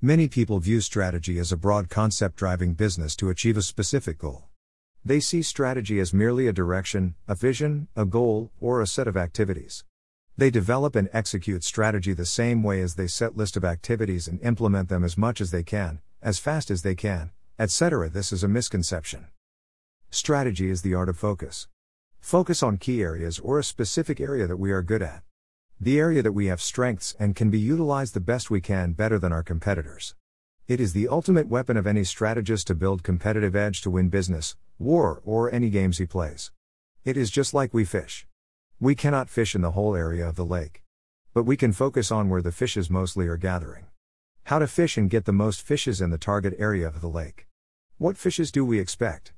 Many people view strategy as a broad concept driving business to achieve a specific goal. They see strategy as merely a direction, a vision, a goal, or a set of activities. They develop and execute strategy the same way as they set list of activities and implement them as much as they can, as fast as they can, etc. This is a misconception. Strategy is the art of focus. Focus on key areas or a specific area that we are good at. The area that we have strengths and can be utilized the best we can better than our competitors. It is the ultimate weapon of any strategist to build competitive edge to win business, war, or any games he plays. It is just like we fish. We cannot fish in the whole area of the lake. But we can focus on where the fishes mostly are gathering. How to fish and get the most fishes in the target area of the lake. What fishes do we expect?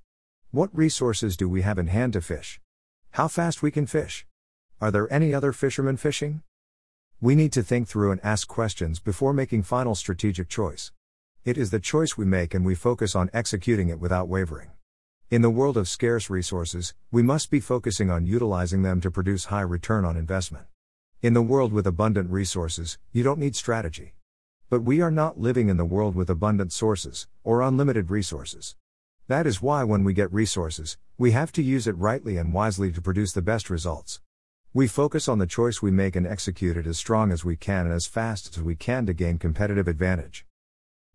What resources do we have in hand to fish? How fast we can fish? Are there any other fishermen fishing? We need to think through and ask questions before making final strategic choice. It is the choice we make and we focus on executing it without wavering. In the world of scarce resources, we must be focusing on utilizing them to produce high return on investment. In the world with abundant resources, you don't need strategy. But we are not living in the world with abundant sources, or unlimited resources. That is why when we get resources, we have to use it rightly and wisely to produce the best results. We focus on the choice we make and execute it as strong as we can and as fast as we can to gain competitive advantage.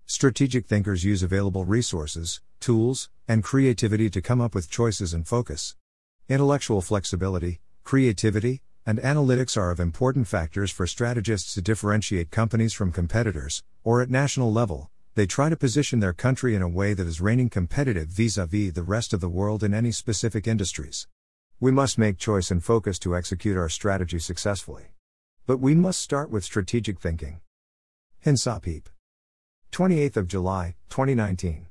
Strategic thinkers use available resources, tools, and creativity to come up with choices and focus. Intellectual flexibility, creativity, and analytics are of important factors for strategists to differentiate companies from competitors, or at national level, they try to position their country in a way that is reigning competitive vis a vis the rest of the world in any specific industries. We must make choice and focus to execute our strategy successfully. But we must start with strategic thinking. Hinsapip. 28th of July, 2019.